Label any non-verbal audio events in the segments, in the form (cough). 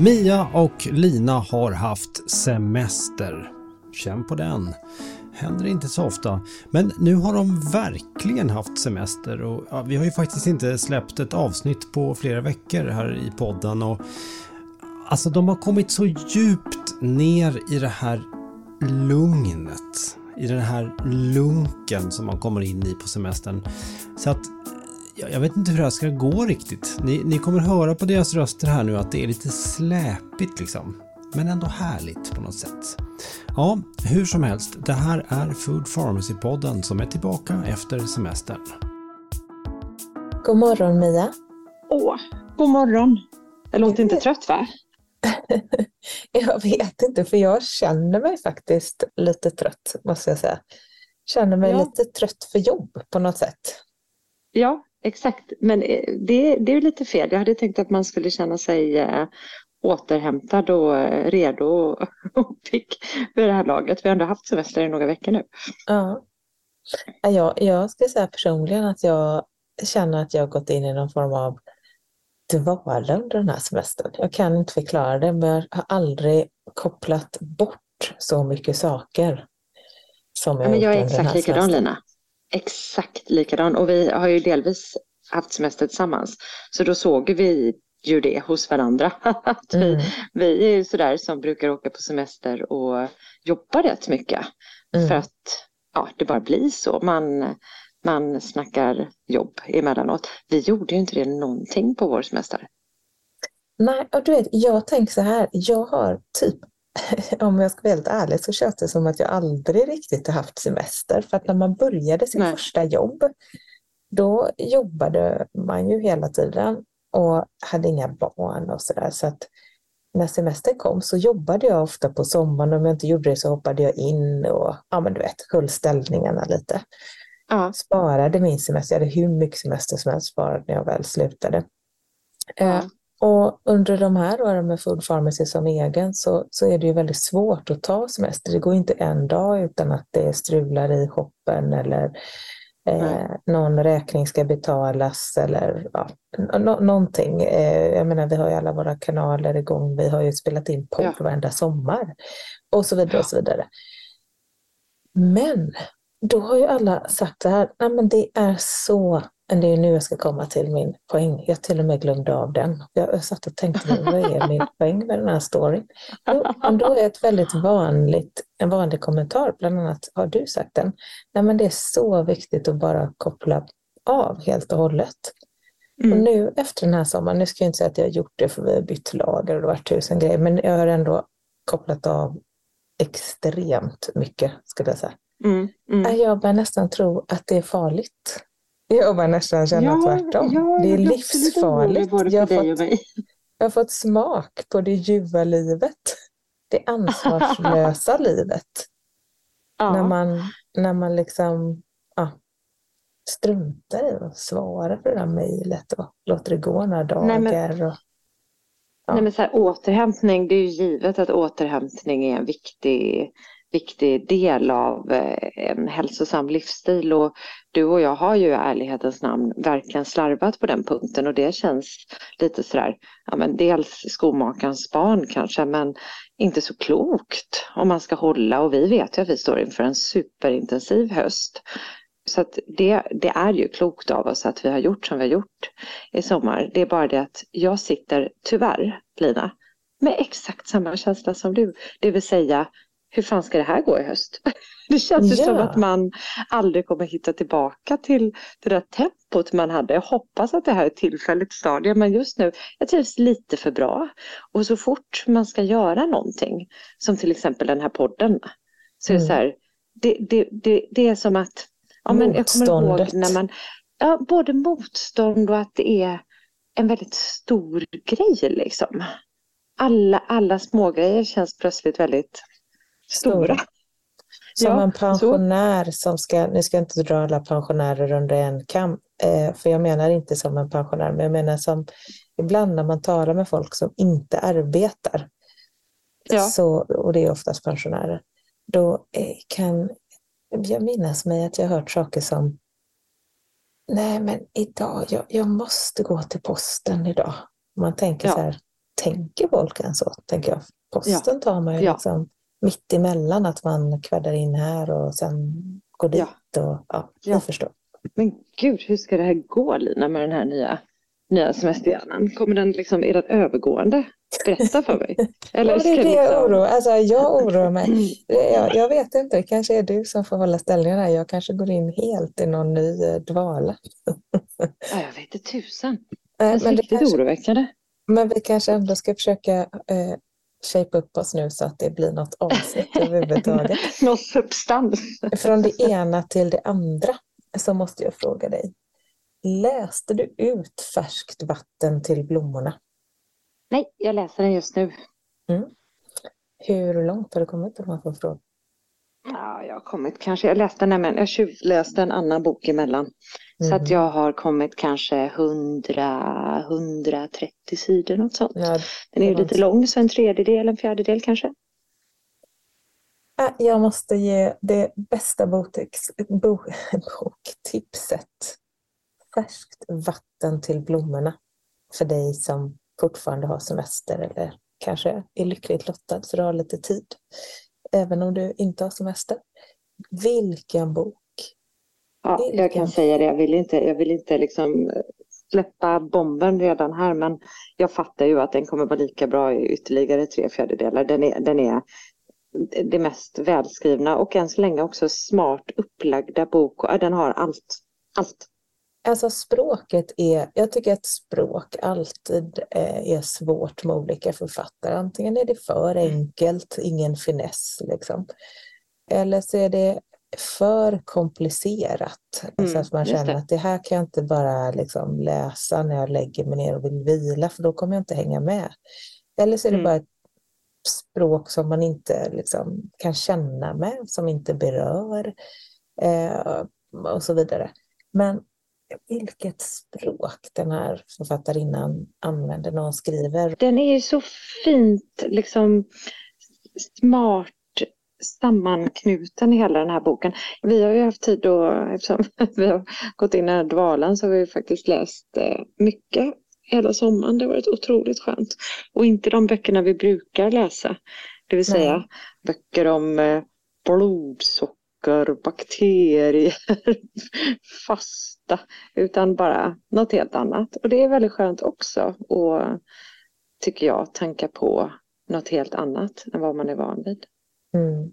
Mia och Lina har haft semester. Känn på den. Händer inte så ofta. Men nu har de verkligen haft semester och ja, vi har ju faktiskt inte släppt ett avsnitt på flera veckor här i podden och alltså de har kommit så djupt ner i det här lugnet. I den här lunken som man kommer in i på semestern. Så att jag vet inte hur det här ska gå riktigt. Ni, ni kommer höra på deras röster här nu att det är lite släpigt liksom. Men ändå härligt på något sätt. Ja, hur som helst, det här är Food Pharmacy-podden som är tillbaka efter semestern. God morgon Mia. Åh, god morgon. Jag låter inte (laughs) trött va? (laughs) jag vet inte, för jag känner mig faktiskt lite trött, måste jag säga. Känner mig ja. lite trött för jobb på något sätt. Ja, exakt. Men eh, det, det är lite fel. Jag hade tänkt att man skulle känna sig eh, återhämtad och eh, redo och (laughs) pigg för det här laget. Vi har ändå haft semester i några veckor nu. Ja. Jag, jag ska säga personligen att jag känner att jag har gått in i någon form av dvala under den här semestern. Jag kan inte förklara det, men jag har aldrig kopplat bort så mycket saker som jag, ja, men jag är exakt likadan Lina exakt likadan och vi har ju delvis haft semester tillsammans. Så då såg vi ju det hos varandra. (laughs) att vi, mm. vi är ju sådär som brukar åka på semester och jobba rätt mycket. Mm. För att ja, det bara blir så. Man, man snackar jobb emellanåt. Vi gjorde ju inte det någonting på vår semester. Nej, och du vet, jag tänker så här, jag har typ (laughs) om jag ska vara helt ärlig så känns det som att jag aldrig riktigt har haft semester. För att när man började sitt Nej. första jobb, då jobbade man ju hela tiden och hade inga barn och sådär. Så att när semestern kom så jobbade jag ofta på sommaren. Om jag inte gjorde det så hoppade jag in och ja, men du vet, höll ställningarna lite. Ja. Sparade min semester. Jag hade hur mycket semester som helst sparad när jag väl slutade. Ja. Och under de här åren med Food Pharmacy som egen så, så är det ju väldigt svårt att ta semester. Det går inte en dag utan att det strular i shoppen eller eh, någon räkning ska betalas eller ja, no någonting. Eh, jag menar, vi har ju alla våra kanaler igång. Vi har ju spelat in podd ja. varenda sommar och så vidare och så vidare. Men då har ju alla sagt så här, nej men det är så men det är nu jag ska komma till min poäng. Jag till och med glömde av den. Jag satt och tänkte, vad är min (laughs) poäng med den här storyn? Jo, då är ett väldigt vanligt, en vanlig kommentar, bland annat har du sagt den. Nej, men det är så viktigt att bara koppla av helt och hållet. Mm. Och nu efter den här sommaren, nu ska jag inte säga att jag har gjort det för vi har bytt lager och det har varit tusen grejer, men jag har ändå kopplat av extremt mycket, skulle jag säga. Mm. Mm. Jag börjar nästan tro att det är farligt jag börjar nästan känna ja, tvärtom. Ja, det är livsfarligt. Jag har, fått, jag har fått smak på det ljuva livet. Det ansvarslösa (laughs) livet. Ja. När, man, när man liksom ja, struntar i att svara på det där mejlet och låter det gå några dagar. Nej, men, och, ja. nej, men så här, återhämtning, det är ju givet att återhämtning är en viktig viktig del av eh, en hälsosam livsstil och du och jag har ju i ärlighetens namn verkligen slarvat på den punkten och det känns lite sådär, ja men dels skomakarens barn kanske men inte så klokt om man ska hålla och vi vet ju att vi står inför en superintensiv höst. Så att det, det är ju klokt av oss att vi har gjort som vi har gjort i sommar. Det är bara det att jag sitter tyvärr, Lina, med exakt samma känsla som du. Det vill säga hur fan ska det här gå i höst? (laughs) Det känns ju ja. som att man aldrig kommer hitta tillbaka till det där tempot man hade. Jag hoppas att det här är ett tillfälligt stadie men just nu, jag trivs lite för bra. Och så fort man ska göra någonting, som till exempel den här podden, så mm. är det mm. så här, det, det, det, det är som att, ja, men jag kommer ihåg när man, ja, både motstånd och att det är en väldigt stor grej liksom. Alla, alla smågrejer känns plötsligt väldigt stora. Som ja, en pensionär så. som ska, nu ska jag inte dra alla pensionärer under en kam, eh, för jag menar inte som en pensionär, men jag menar som ibland när man talar med folk som inte arbetar, ja. så, och det är oftast pensionärer, då eh, kan jag minnas mig att jag hört saker som Nej, men idag, jag, jag måste gå till posten idag. Man tänker ja. så här, tänker folk än så? Tänker jag. Posten ja. tar man ju ja. liksom mitt emellan att man kvaddar in här och sen går dit. Ja. Och, ja, ja. förstår. Men gud, hur ska det här gå Lina med den här nya, nya semesterhjärnan? Kommer den liksom, är den övergående? Berätta för mig. (laughs) Eller ja, det är det jag oroar alltså, Jag oroar mig. Jag, jag, vet inte, det kanske är du som får hålla ställningarna. Jag kanske går in helt i någon ny eh, dvala. Ja, jag vet inte tusan. Det är men riktigt kanske, oroväckande. Men vi kanske ändå ska försöka eh, shape upp oss nu så att det blir något (laughs) avsnitt överhuvudtaget. Någon substans. Från det ena till det andra så måste jag fråga dig. Läste du ut Färskt vatten till blommorna? Nej, jag läser den just nu. Mm. Hur långt har du kommit om man får fråga? Ja, jag har kommit kanske, jag läste nämligen, jag tjuvläste en annan bok emellan. Mm. Så att mm. jag har kommit kanske 100, 130 sidor något sånt. Ja, Den är ju lite lång, så en tredjedel, en fjärdedel kanske. Jag måste ge det bästa (laughs) boktipset. Färskt vatten till blommorna. För dig som fortfarande har semester eller kanske är lyckligt lottad så du har lite tid. Även om du inte har semester. Vilken bok! Ja, Vilken... jag kan säga det. Jag vill inte, jag vill inte liksom släppa bomben redan här men jag fattar ju att den kommer vara lika bra i ytterligare tre fjärdedelar. Den är, den är det mest välskrivna och än så länge också smart upplagda bok. Den har allt. Allt. Alltså språket är, jag tycker att språk alltid eh, är svårt med olika författare. Antingen är det för enkelt, ingen finess liksom. Eller så är det för komplicerat. Mm, så att man känner att det här kan jag inte bara liksom läsa när jag lägger mig ner och vill vila för då kommer jag inte hänga med. Eller så är det mm. bara ett språk som man inte liksom kan känna med, som inte berör eh, och så vidare. Men vilket språk den här författarinnan använder när hon skriver. Den är ju så fint, liksom smart sammanknuten hela den här boken. Vi har ju haft tid då, eftersom vi har gått in i den här dvalan, så har vi faktiskt läst eh, mycket hela sommaren. Det har varit otroligt skönt. Och inte de böckerna vi brukar läsa. Det vill säga Nej. böcker om eh, blodsocker, bakterier, (laughs) fasta, utan bara något helt annat. Och det är väldigt skönt också och tycker jag, tanka på något helt annat än vad man är van vid. Mm.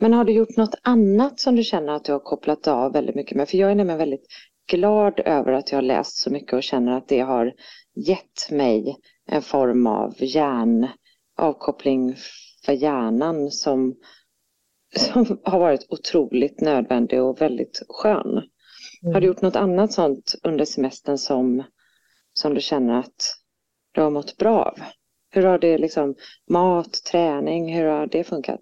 Men har du gjort något annat som du känner att du har kopplat av väldigt mycket med? För jag är nämligen väldigt glad över att jag har läst så mycket och känner att det har gett mig en form av hjärnavkoppling för hjärnan som, som har varit otroligt nödvändig och väldigt skön. Mm. Har du gjort något annat sånt under semestern som, som du känner att du har mått bra av? Hur har det liksom, mat, träning, hur har det funkat?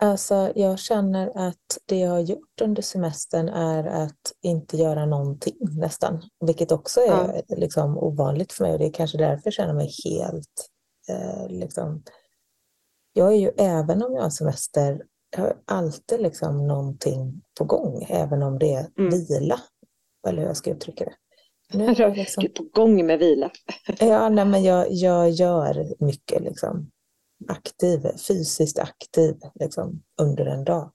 Alltså, jag känner att det jag har gjort under semestern är att inte göra någonting nästan. Vilket också är ja. liksom, ovanligt för mig och det är kanske därför jag känner mig helt... Eh, liksom... Jag är ju, även om jag har semester, har alltid liksom någonting på gång, även om det är mm. vila. Eller hur jag ska uttrycka det. Nu är jag liksom... Du är på gång med vila. ja, nej, men jag, jag gör mycket. Liksom aktiv, fysiskt aktiv liksom, under en dag.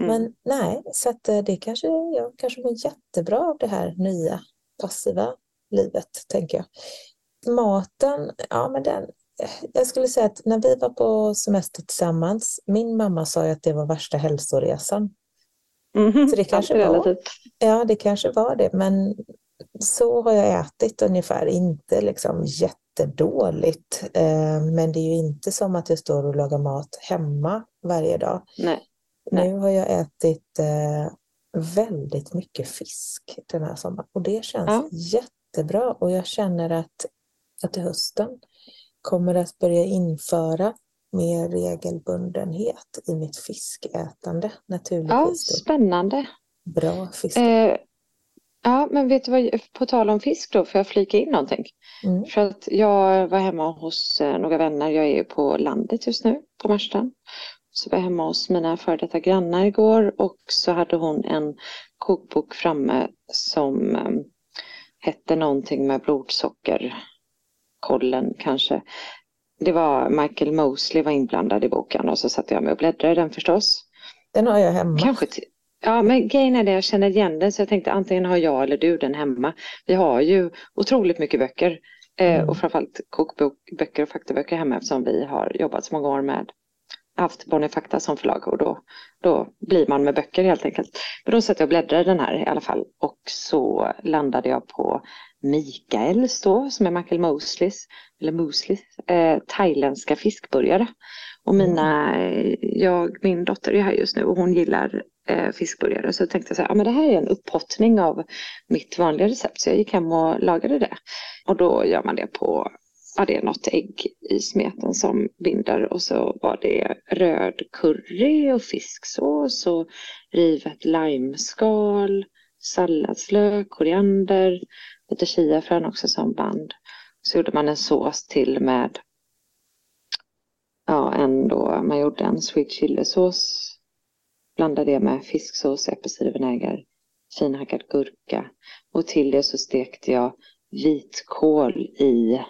Mm. Men nej, så eh, det kanske, jag kanske mår jättebra av det här nya passiva livet, tänker jag. Maten, ja men den, jag skulle säga att när vi var på semester tillsammans, min mamma sa ju att det var värsta hälsoresan. Mm, så det kanske var, ja, det kanske var det, men så har jag ätit ungefär, inte liksom jättedåligt. Eh, men det är ju inte som att jag står och lagar mat hemma varje dag. Nej. Nej. Nu har jag ätit eh, väldigt mycket fisk den här sommaren och det känns ja. jättebra och jag känner att, att till hösten kommer att börja införa mer regelbundenhet i mitt fiskätande naturligtvis. Ja, spännande. Bra fisk. Eh, ja, men vet du vad, på tal om fisk då, får jag flika in någonting? Mm. För att jag var hemma hos eh, några vänner, jag är ju på landet just nu, på Marstrand. Så var jag hemma hos mina före detta grannar igår och så hade hon en kokbok framme som um, hette någonting med blodsockerkollen kanske. Det var Michael Mosley var inblandad i boken och så satte jag mig och bläddrade i den förstås. Den har jag hemma. Kanske Ja, men grejen är det, jag känner igen den så jag tänkte antingen har jag eller du den hemma. Vi har ju otroligt mycket böcker eh, mm. och framförallt kokböcker och faktaböcker hemma eftersom vi har jobbat så många år med haft Bonnierfakta som förlag och då, då blir man med böcker helt enkelt. Men då satt jag och bläddrade den här i alla fall och så landade jag på Mikaels då som är Michael Mosleys, eller Mosleys, eh, thailändska fiskburgare. Och mina, mm. jag, min dotter är här just nu och hon gillar eh, fiskburgare så jag tänkte så här, ja men det här är en upphottning av mitt vanliga recept så jag gick hem och lagade det. Och då gör man det på ja, det är något ägg i smeten som binder och så var det röd curry och fisksås och rivet limeskal, salladslök, koriander, lite chiafrön också som band. Så gjorde man en sås till med ja, en då, man gjorde en sweet chili-sås, blandade det med fisksås, äppelcidervinäger, finhackad gurka och till det så stekte jag vitkål i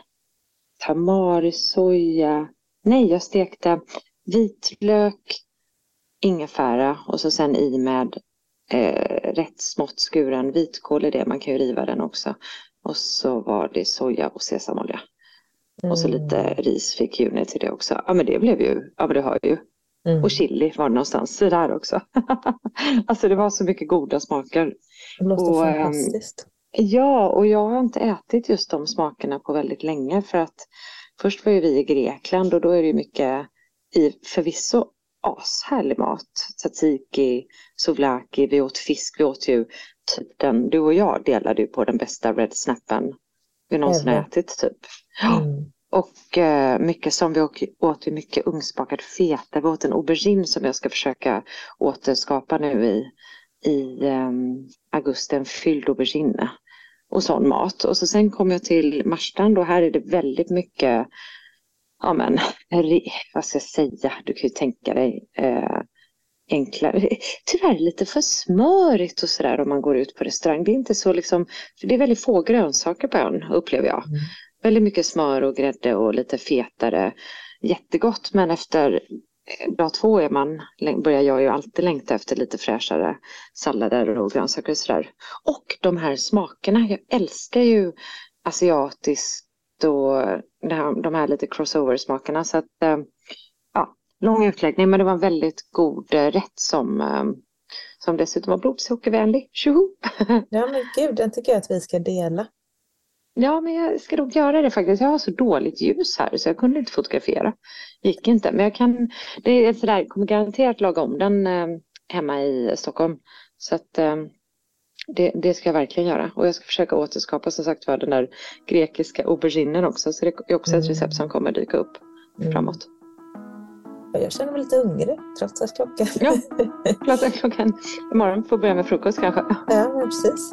tamari, soja. Nej, jag stekte vitlök, ingefära och så sen i med eh, rätt smått skuren vitkål i det. Man kan ju riva den också. Och så var det soja och sesamolja. Mm. Och så lite mm. risfikjuni till det också. Ja men det blev ju, ja men det har ju. Mm. Och chili var det någonstans där också. (laughs) alltså det var så mycket goda smaker. Det låter och, ehm, fantastiskt. Ja, och jag har inte ätit just de smakerna på väldigt länge för att först var ju vi i Grekland och då är det ju mycket i förvisso ashärlig mat. Tzatziki, souvlaki, vi åt fisk, vi åt ju typ den, du och jag delade ju på den bästa red snappen vi någonsin har ätit typ. Mm. Och eh, mycket som vi åt, åt mycket ugnsbakad feta. Vi åt en aubergine som jag ska försöka återskapa nu i, i um, augusti, en fylld aubergine och sån mat. Och så sen kom jag till Marstrand och här är det väldigt mycket, ja men, vad ska jag säga, du kan ju tänka dig eh, enklare, (laughs) tyvärr lite för smörigt och sådär om man går ut på restaurang. Det är inte så liksom, för det är väldigt få grönsaker på ön upplever jag. Mm. Väldigt mycket smör och grädde och lite fetare. Jättegott men efter dag två är man, börjar jag ju alltid längta efter lite fräschare sallader och grönsaker och sådär. Och de här smakerna, jag älskar ju asiatiskt och de här lite crossover-smakerna. Så att, eh, ja, lång utläggning men det var en väldigt god eh, rätt som, eh, som dessutom var blodsockervänlig. Tjoho! (laughs) Ja men gud, den tycker jag att vi ska dela. Ja, men jag ska nog göra det faktiskt. Jag har så dåligt ljus här så jag kunde inte fotografera. Gick inte, men jag kan. Det är sådär, jag kommer garanterat laga om den eh, hemma i Stockholm. Så att det, det, ska jag verkligen göra. Och jag ska försöka återskapa som sagt var den där grekiska auberginen också. Så det är också ett recept som kommer dyka upp mm. framåt. Jag känner mig lite hungrig trots att klockan... Ja, (laughs) klockan, klockan imorgon får börja med frukost kanske. Ja, precis.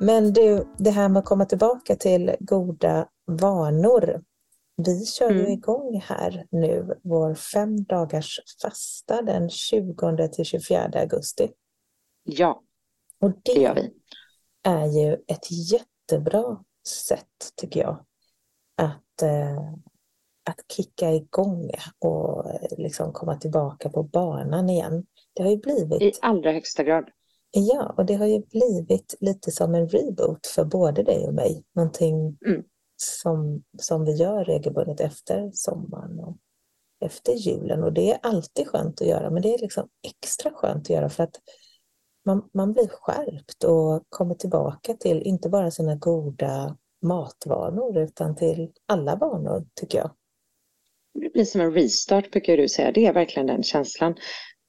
Men du, det här med att komma tillbaka till goda vanor. Vi kör ju Mm. igång här nu vår fem dagars fasta den 20 till 24 augusti. Ja, Och det gör det vi. är ju ett jättebra sätt, tycker jag, att, eh, att kicka igång och liksom komma tillbaka på banan igen. Det har ju blivit I allra högsta grad. Ja, och det har ju blivit lite som en reboot för både dig och mig. Någonting Mm. som, som vi gör regelbundet efter sommaren och efter julen. Och det är alltid skönt att göra, men det är liksom extra skönt att göra för att man, man blir skärpt och kommer tillbaka till inte bara sina goda matvanor utan till alla vanor, tycker jag. Det blir som en restart brukar du säga. Det är verkligen den känslan.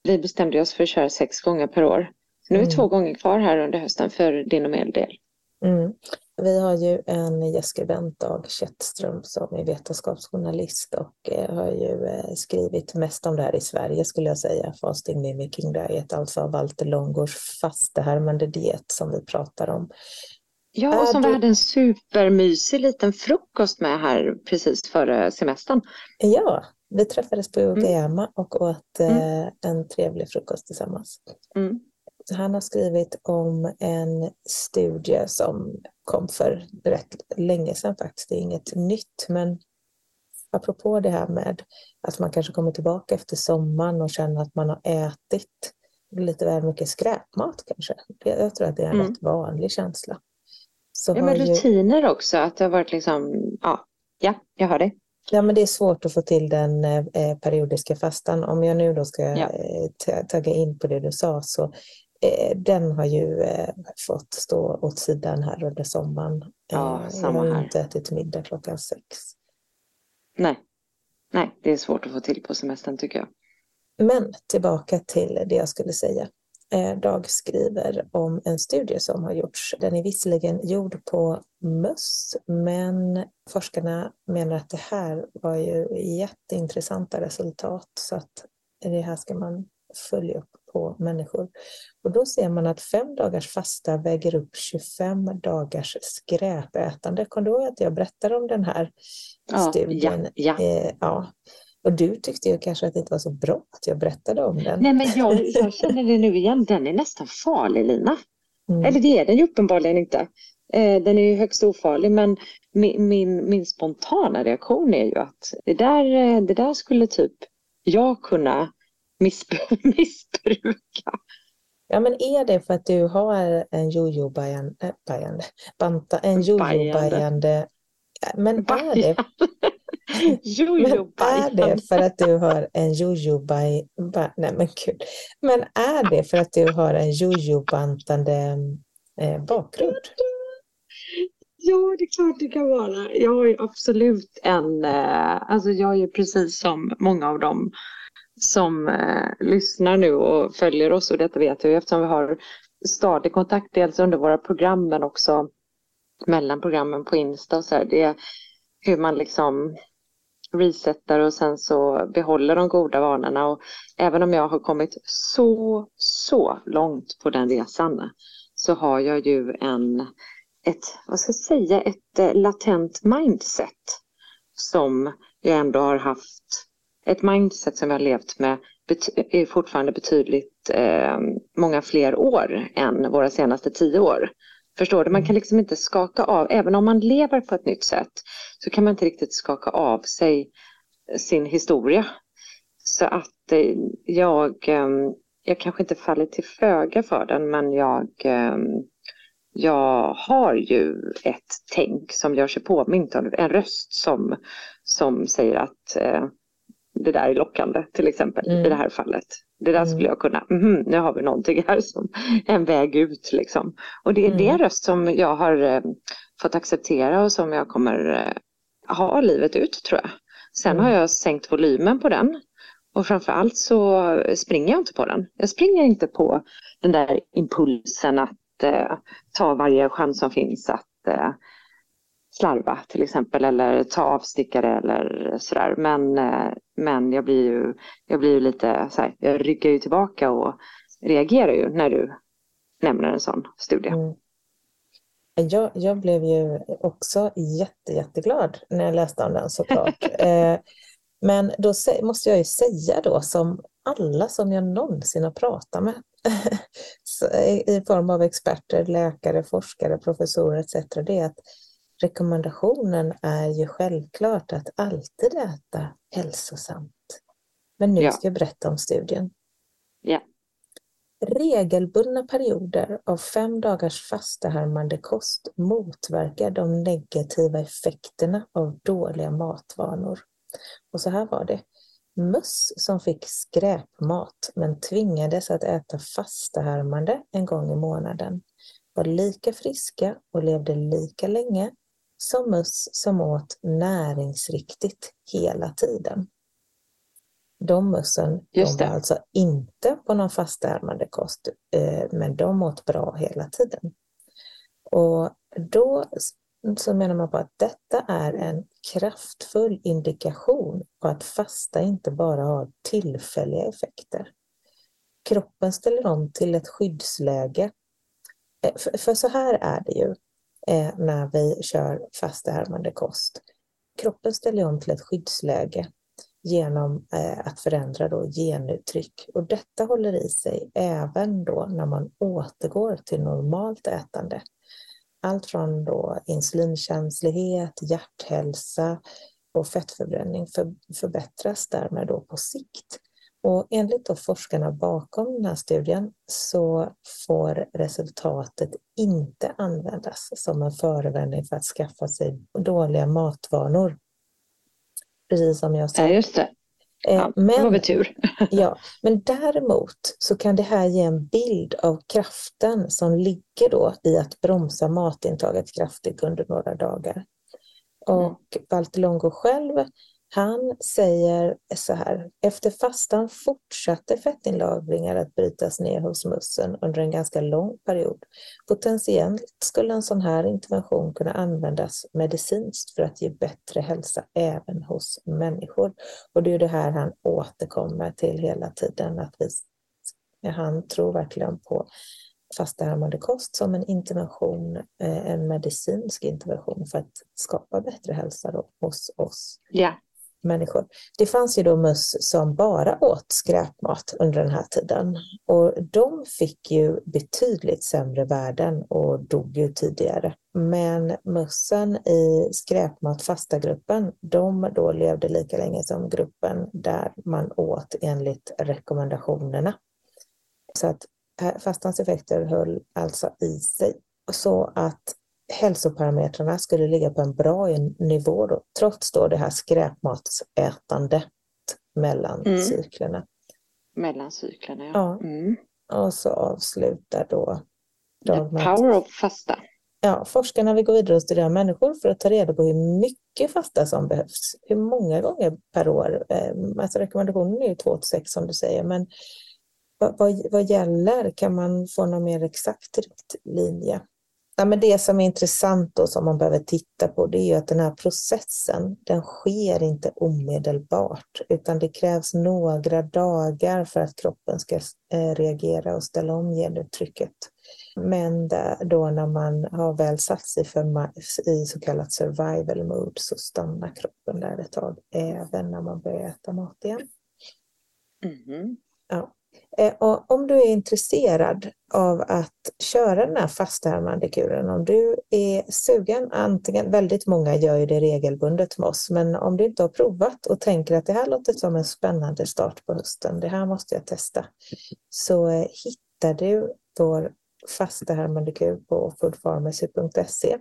Vi bestämde oss för att köra sex gånger per år. Så nu är vi Mm. två gånger kvar här under hösten för din och min del. Mm. Vi har ju en gästskribent, Dag Kättström, som är vetenskapsjournalist och eh, har ju eh, skrivit mest om det här i Sverige skulle jag säga. Fasting Mimicking Diet, alltså Walter Långgårds fastehärmande diet som vi pratar om. Ja, och som du- vi hade en supermysig liten frukost med här precis före semestern. Ja, vi träffades på Mm. Yokoyama och åt eh, en trevlig frukost tillsammans. Mm. Han har skrivit om en studie som kom för rätt länge sedan faktiskt. Det är inget nytt, men apropå det här med att man kanske kommer tillbaka efter sommaren och känner att man har ätit lite väl mycket skräpmat kanske. Det- Jag tror att det är en Mm. rätt vanlig känsla. Så Ja, men ju, rutiner också. Att det har varit liksom, ja, ja jag hör dig. ja, men det är svårt att få till den eh, eh, periodiska fastan. Om jag nu då ska Ja. eh, ta- tagga in på det du sa så den har ju eh, fått stå åt sidan här under sommaren. Ja, Eh, samma jag har här. inte ätit middag klockan sex. Nej. Nej, det är svårt att få till på semestern tycker jag. Men tillbaka till det jag skulle säga. Eh, Dag skriver om en studie som har gjorts. Den är visserligen gjord på möss, men forskarna menar att det här var ju jätteintressanta resultat så att det här ska man följa upp på människor. Och då ser man att fem dagars fasta väger upp 25 dagars skräpätande. Kommer du ihåg att jag berättade om den här Ja, studien? ja, ja. Eh, ja. Och du tyckte ju kanske att det inte var så bra att jag berättade om den. Nej, men jag, jag känner det nu igen. Den är nästan farlig, Lina. Mm. Eller det är den ju uppenbarligen inte. Eh, den är ju högst ofarlig, men min, min, min spontana reaktion är ju att det där, eh, det där skulle typ jag kunna (laughs) missbruka. Ja, men är det för att du har en jojo-bajande, bajande, banta, en jojo-bajande, men är det, Jo, (laughs) men jo, är det för att du har en jojo-baj, ba, nej men gud, men är det för att du har en jojo-bantande eh, bakgrund? Ja, det är klart det kan vara. Jag har ju absolut en, eh, alltså jag är ju precis som många av dem som eh, lyssnar nu och följer oss och detta vet jag ju eftersom vi har stadig kontakt dels under våra program men också mellan programmen på Insta och så här. Det är hur man liksom resetar och sen så behåller de goda vanorna och även om jag har kommit så, så långt på den resan så har jag ju en ett, vad ska jag säga, ett eh, latent mindset som jag ändå har haft. Ett mindset som jag har levt med är fortfarande betydligt eh, många fler år än våra senaste tio år. Förstår du? Man kan liksom inte skaka av, även om man lever på ett nytt sätt, så kan man inte riktigt skaka av sig sin historia. Så att eh, jag, eh, jag kanske inte faller till föga för den, men jag eh, jag har ju ett tänk som gör sig påmint en röst som, som säger att eh, det där är lockande till exempel mm. i det här fallet. Det där skulle mm. jag kunna, mm, nu har vi någonting här som en väg ut liksom. Och det, mm. det är röst som jag har eh, fått acceptera och som jag kommer eh, ha livet ut tror jag. Sen mm. har jag sänkt volymen på den och framförallt så springer jag inte på den. Jag springer inte på den där impulsen att eh, ta varje chans som finns att eh, slarva till exempel eller ta avstickare eller sådär. Men, eh, men jag blir ju, jag blir ju lite så här, jag ryggar ju tillbaka och reagerar ju när du nämner en sån studie. Mm. Jag, jag blev ju också jätte, jätteglad när jag läste om den såklart. (laughs) eh, men då måste jag ju säga då som alla som jag någonsin har pratat med (laughs) i form av experter, läkare, forskare, professorer etc. Det är att rekommendationen är ju självklart att alltid äta hälsosamt. Men nu ska jag berätta om studien. Ja. Regelbundna perioder av fem dagars fastahärmande kost motverkar de negativa effekterna av dåliga matvanor. Och så här var det. Möss som fick skräpmat men tvingades att äta fastahärmande en gång i månaden var lika friska och levde lika länge som möss som åt näringsriktigt hela tiden. De mössen de var alltså inte på någon fastärmande kost, eh, men de åt bra hela tiden. Och då så menar man på att detta är en kraftfull indikation på att fasta inte bara har tillfälliga effekter. Kroppen ställer om till ett skyddsläge. Eh, för så här är det ju eh, när vi kör fastärmande kost. Kroppen ställer om till ett skyddsläge genom eh, att förändra då genuttryck. Och detta håller i sig även då när man återgår till normalt ätande. Allt från då insulinkänslighet, hjärthälsa och fettförbränning för, förbättras därmed då på sikt. Och enligt då forskarna bakom den här studien så får resultatet inte användas som en förevändning för att skaffa sig dåliga matvanor. Precis som jag sa. Ja, just det. Eh, ja, men, det var väl tur. (laughs) ja, men däremot så kan det här ge en bild av kraften som ligger då i att bromsa matintaget kraftigt under några dagar. Mm. Och Walter Longo själv han säger så här, efter fastan fortsatte fettinlagringar att brytas ner hos mussen under en ganska lång period. Potentiellt skulle en sån här intervention kunna användas medicinskt för att ge bättre hälsa även hos människor. Och det är det här han återkommer till hela tiden, att vi, han tror verkligen på fastahärmande kost som en intervention, eh, en medicinsk intervention för att skapa bättre hälsa hos oss. Ja människor. Det fanns ju då möss som bara åt skräpmat under den här tiden och de fick ju betydligt sämre värden och dog ju tidigare. Men mössen i skräpmat fasta gruppen, de då levde lika länge som gruppen där man åt enligt rekommendationerna. Så att eh, fastans effekter höll alltså i sig. Så att hälsoparametrarna skulle ligga på en bra nivå då, trots då det här skräpmatsätandet mellan mm. cyklerna. Mellan cyklerna, ja. ja. Mm. Och så avslutar då The power of fasta. Ja, forskarna vill gå vidare och studera människor för att ta reda på hur mycket fasta som behövs. Hur många gånger per år. Eh, alltså rekommendationen är ju 2 till 6 som du säger, men vad, vad, vad gäller? Kan man få någon mer exakt linje? Ja, men det som är intressant och som man behöver titta på det är att den här processen, den sker inte omedelbart utan det krävs några dagar för att kroppen ska eh, reagera och ställa om genuttrycket. Men då när man har väl satt sig för, i så kallat survival mode så stannar kroppen där ett tag, även när man börjar äta mat igen. Mm. Ja. Eh, och om du är intresserad av att köra den här fasthärmande kuren, om du är sugen, antingen, väldigt många gör ju det regelbundet med oss, men om du inte har provat och tänker att det här låter som en spännande start på hösten, det här måste jag testa, så eh, hittar du vår fasteharmonikur på foodpharmacy.se.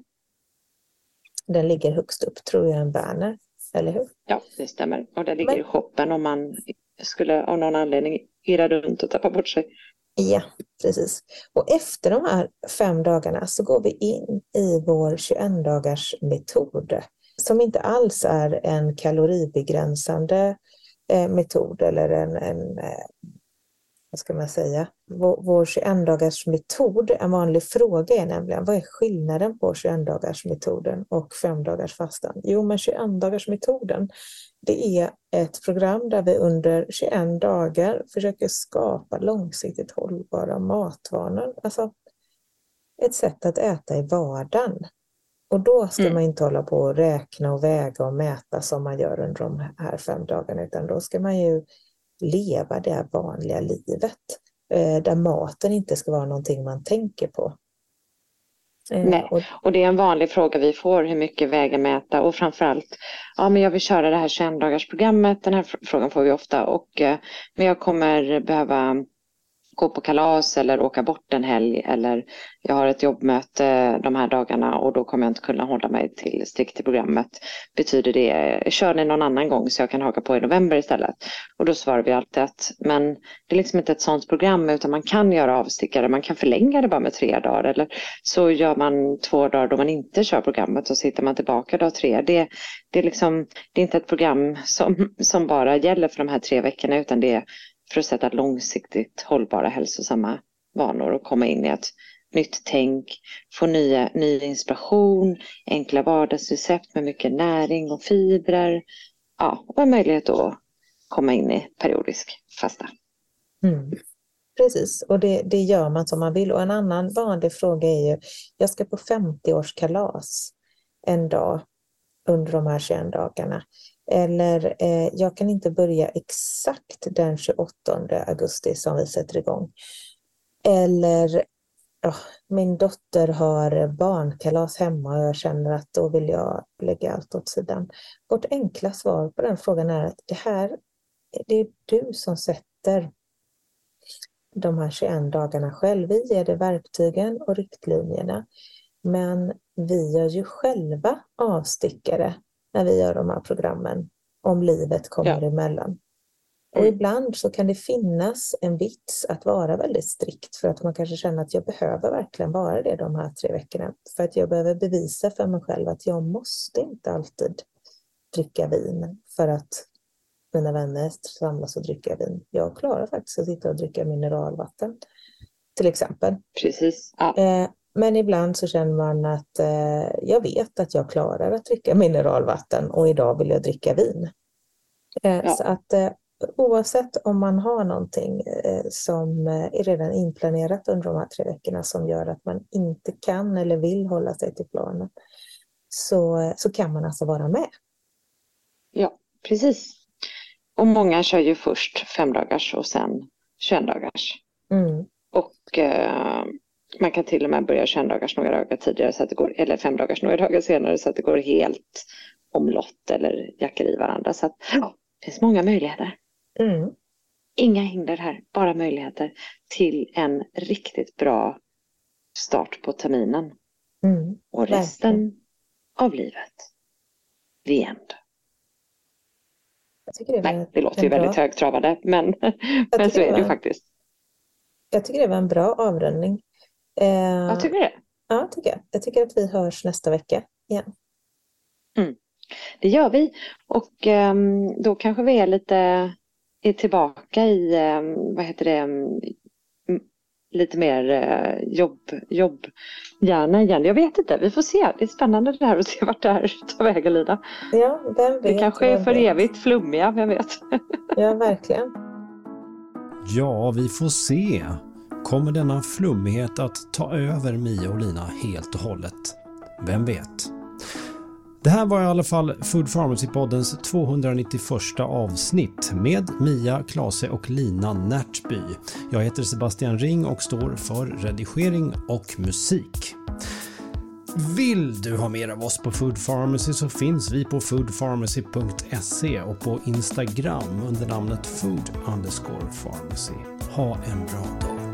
Den ligger högst upp, tror jag, en banner, eller hur? Ja, det stämmer. Och där ligger Men... shoppen om man skulle av någon anledning irra runt och tappa bort sig. Ja, precis. Och efter de här fem dagarna så går vi in i vår 21 dagars metod som inte alls är en kaloribegränsande eh, metod eller en, en eh, vad ska man säga, vår, vår 21 dagars metod, en vanlig fråga är nämligen vad är skillnaden på 21 dagars metoden och 5 dagars fastan? Jo, men 21 dagars metoden, det är ett program där vi under 21 dagar försöker skapa långsiktigt hållbara matvanor. Alltså ett sätt att äta i vardagen. Och då ska mm. man inte hålla på och räkna och väga och mäta som man gör under de här fem dagarna, utan då ska man ju leva det vanliga livet eh, där maten inte ska vara någonting man tänker på. Eh, Nej, och det är en vanlig fråga vi får, hur mycket väga mäta och framförallt, ja men jag vill köra det här 21 dagars programmet, den här frågan får vi ofta och eh, men jag kommer behöva gå på kalas eller åka bort en helg eller jag har ett jobbmöte de här dagarna och då kommer jag inte kunna hålla mig till strikt till programmet. Betyder det, kör ni någon annan gång så jag kan haka på i november istället? Och då svarar vi alltid att men det är liksom inte ett sådant program utan man kan göra avstickare, man kan förlänga det bara med tre dagar eller så gör man två dagar då man inte kör programmet och så hittar man tillbaka dag tre. Det, det, är, liksom, det är inte ett program som, som bara gäller för de här tre veckorna utan det är för att sätta långsiktigt hållbara hälsosamma vanor och komma in i ett nytt tänk, få nya, ny inspiration, enkla vardagsrecept med mycket näring och fibrer. Ja, och en möjlighet att komma in i periodisk fasta. Mm. Precis, och det, det gör man som man vill. Och en annan vanlig fråga är ju, jag ska på 50-årskalas en dag under de här 21 dagarna. Eller eh, jag kan inte börja exakt den 28 augusti som vi sätter igång. Eller oh, min dotter har barnkalas hemma och jag känner att då vill jag lägga allt åt sidan. Vårt enkla svar på den frågan är att det här det är du som sätter de här 21 dagarna själv. Vi ger dig verktygen och riktlinjerna. Men vi gör ju själva avstickare när vi gör de här programmen om livet kommer ja. emellan. Och ibland så kan det finnas en vits att vara väldigt strikt för att man kanske känner att jag behöver verkligen vara det de här tre veckorna. För att jag behöver bevisa för mig själv att jag måste inte alltid dricka vin för att mina vänner samlas och dricker vin. Jag klarar faktiskt att sitta och dricka mineralvatten till exempel. Precis. Ja. Eh, men ibland så känner man att eh, jag vet att jag klarar att dricka mineralvatten och idag vill jag dricka vin. Eh, ja. Så att eh, oavsett om man har någonting eh, som eh, är redan inplanerat under de här tre veckorna som gör att man inte kan eller vill hålla sig till planen så, så kan man alltså vara med. Ja, precis. Och många kör ju först fem dagars och sen 21 dagars. Mm. Och eh, man kan till och med börja 21 dagars några dagar tidigare så att det går, eller fem dagars några dagar senare så att det går helt omlott eller jackar i varandra. Så att, ja, det finns många möjligheter. Mm. Inga hinder här, bara möjligheter till en riktigt bra start på terminen. Mm. Och resten Verkligen. av livet, the end. Det Nej, det låter ju väldigt högtravande, men, men så är det ju faktiskt. Jag tycker det var en bra avrundning. Eh, jag tycker det. Ja, tycker jag. Jag tycker att vi hörs nästa vecka igen. Mm. Det gör vi och eh, då kanske vi är lite är tillbaka i, eh, vad heter det, lite mer eh, jobb, jobb gärna igen. Jag vet inte, vi får se. Det är spännande det här att se vart det här tar vägen Lida. Ja, vem vet, det kanske är för evigt flummiga, vem vet. Ja, verkligen. Ja, vi får se. Kommer denna flummighet att ta över Mia och Lina helt och hållet? Vem vet? Det här var i alla fall Food Pharmacy-poddens 291 avsnitt med Mia, Klase och Lina Närtby. Jag heter Sebastian Ring och står för redigering och musik. Vill du ha mer av oss på Food Pharmacy så finns vi på foodpharmacy.se och på Instagram under namnet food underscore pharmacy. Ha en bra dag.